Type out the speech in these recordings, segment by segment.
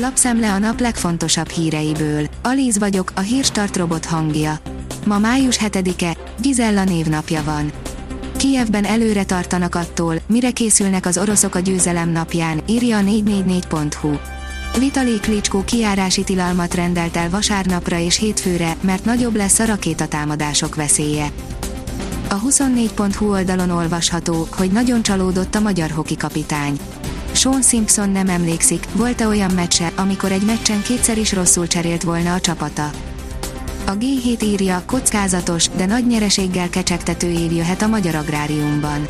Lapszemle a nap legfontosabb híreiből. Alíz vagyok, a hírstart robot hangja. Ma május 7-e, Gizella névnapja van. Kijevben előre tartanak attól, mire készülnek az oroszok a győzelem napján, írja a 444.hu. Vitali Klitschko kiárási tilalmat rendelt el vasárnapra és hétfőre, mert nagyobb lesz a rakétatámadások veszélye. A 24.hu oldalon olvasható, hogy nagyon csalódott a magyar hoki kapitány. Sean Simpson nem emlékszik, volt-e olyan meccse, amikor egy meccsen kétszer is rosszul cserélt volna a csapata. A G7 írja, kockázatos, de nagy nyereséggel kecsegtető év jöhet a magyar agráriumban.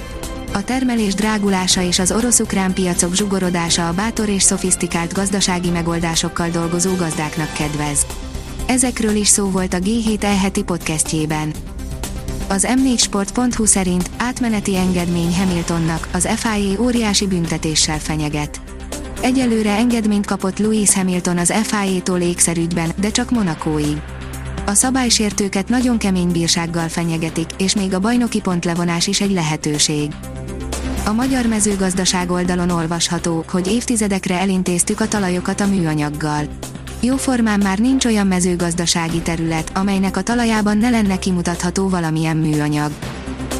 A termelés drágulása és az orosz-ukrán piacok zsugorodása a bátor és szofisztikált gazdasági megoldásokkal dolgozó gazdáknak kedvez. Ezekről is szó volt a G7 elheti podcastjében. Az M4sport.hu szerint átmeneti engedmény Hamiltonnak, az FIA óriási büntetéssel fenyeget. Egyelőre engedményt kapott Lewis Hamilton az FIA-tól ékszerügyben, de csak Monakóig. A szabálysértőket nagyon kemény bírsággal fenyegetik, és még a bajnoki pontlevonás is egy lehetőség. A magyar mezőgazdaság oldalon olvasható, hogy évtizedekre elintéztük a talajokat a műanyaggal. Jóformán már nincs olyan mezőgazdasági terület, amelynek a talajában ne lenne kimutatható valamilyen műanyag.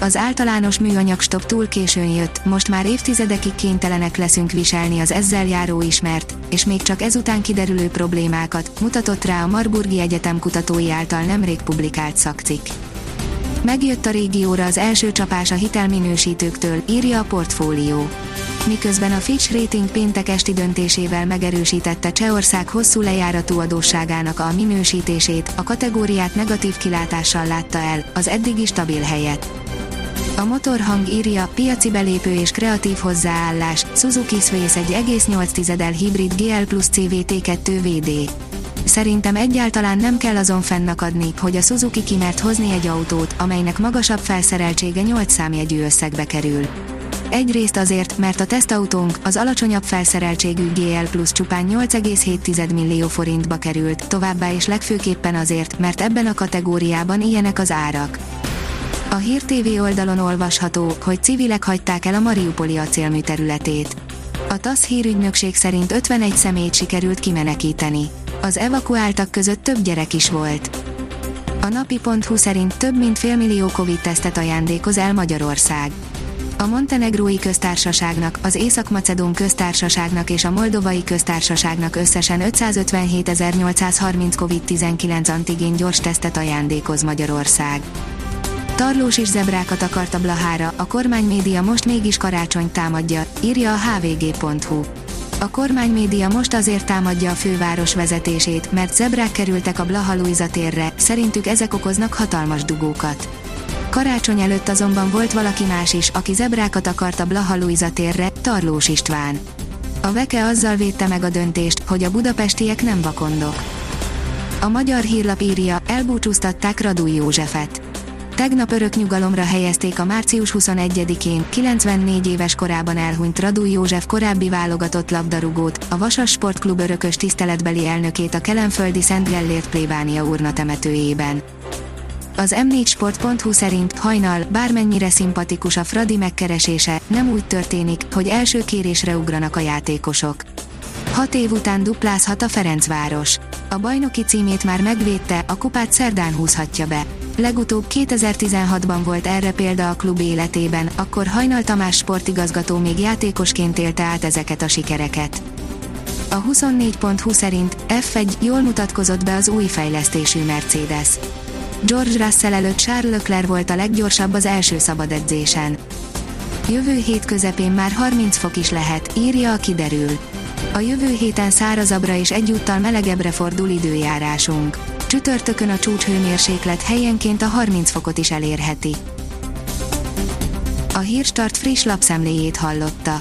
Az általános műanyag stop túl későn jött, most már évtizedekig kénytelenek leszünk viselni az ezzel járó ismert, és még csak ezután kiderülő problémákat, mutatott rá a Marburgi Egyetem kutatói által nemrég publikált szakcikk. Megjött a régióra az első csapás a hitelminősítőktől, írja a portfólió. Miközben a Fitch Rating péntek esti döntésével megerősítette Csehország hosszú lejáratú adósságának a minősítését, a kategóriát negatív kilátással látta el, az eddigi stabil helyet. A motorhang írja, piaci belépő és kreatív hozzáállás, Suzuki Sways 1,8 el hibrid GL plus CVT2 VD. Szerintem egyáltalán nem kell azon fennakadni, hogy a Suzuki kimert hozni egy autót, amelynek magasabb felszereltsége 8 számjegyű összegbe kerül. Egyrészt azért, mert a tesztautónk, az alacsonyabb felszereltségű GL Plus csupán 8,7 millió forintba került, továbbá is legfőképpen azért, mert ebben a kategóriában ilyenek az árak. A Hír TV oldalon olvasható, hogy civilek hagyták el a Mariupoli acélmű területét. A TASZ hírügynökség szerint 51 személyt sikerült kimenekíteni. Az evakuáltak között több gyerek is volt. A napi.hu szerint több mint félmillió Covid-tesztet ajándékoz el Magyarország. A Montenegrói köztársaságnak, az Észak-Macedón köztársaságnak és a Moldovai köztársaságnak összesen 557.830 COVID-19 antigén gyors tesztet ajándékoz Magyarország. Tarlós is zebrákat akart a Blahára, a kormánymédia most mégis karácsonyt támadja, írja a hvg.hu. A kormánymédia most azért támadja a főváros vezetését, mert zebrák kerültek a Blaha térre, szerintük ezek okoznak hatalmas dugókat. Karácsony előtt azonban volt valaki más is, aki zebrákat akart a Blaha Luisa térre, Tarlós István. A Veke azzal védte meg a döntést, hogy a budapestiek nem vakondok. A magyar hírlap írja, elbúcsúztatták Radúj Józsefet. Tegnap örök nyugalomra helyezték a március 21-én, 94 éves korában elhunyt Radúj József korábbi válogatott labdarúgót, a Vasas Sportklub örökös tiszteletbeli elnökét a kelenföldi Szent Gellért plébánia urna temetőjében. Az m4sport.hu szerint hajnal, bármennyire szimpatikus a Fradi megkeresése, nem úgy történik, hogy első kérésre ugranak a játékosok. Hat év után duplázhat a Ferencváros. A bajnoki címét már megvédte, a kupát szerdán húzhatja be. Legutóbb 2016-ban volt erre példa a klub életében, akkor Hajnal Tamás sportigazgató még játékosként élte át ezeket a sikereket. A 24.20 szerint F1 jól mutatkozott be az új fejlesztésű Mercedes. George Russell előtt Charles Leclerc volt a leggyorsabb az első szabad edzésen. Jövő hét közepén már 30 fok is lehet, írja a kiderül. A jövő héten szárazabbra és egyúttal melegebbre fordul időjárásunk. Csütörtökön a csúcshőmérséklet helyenként a 30 fokot is elérheti. A Hírstart friss lapszemléjét hallotta.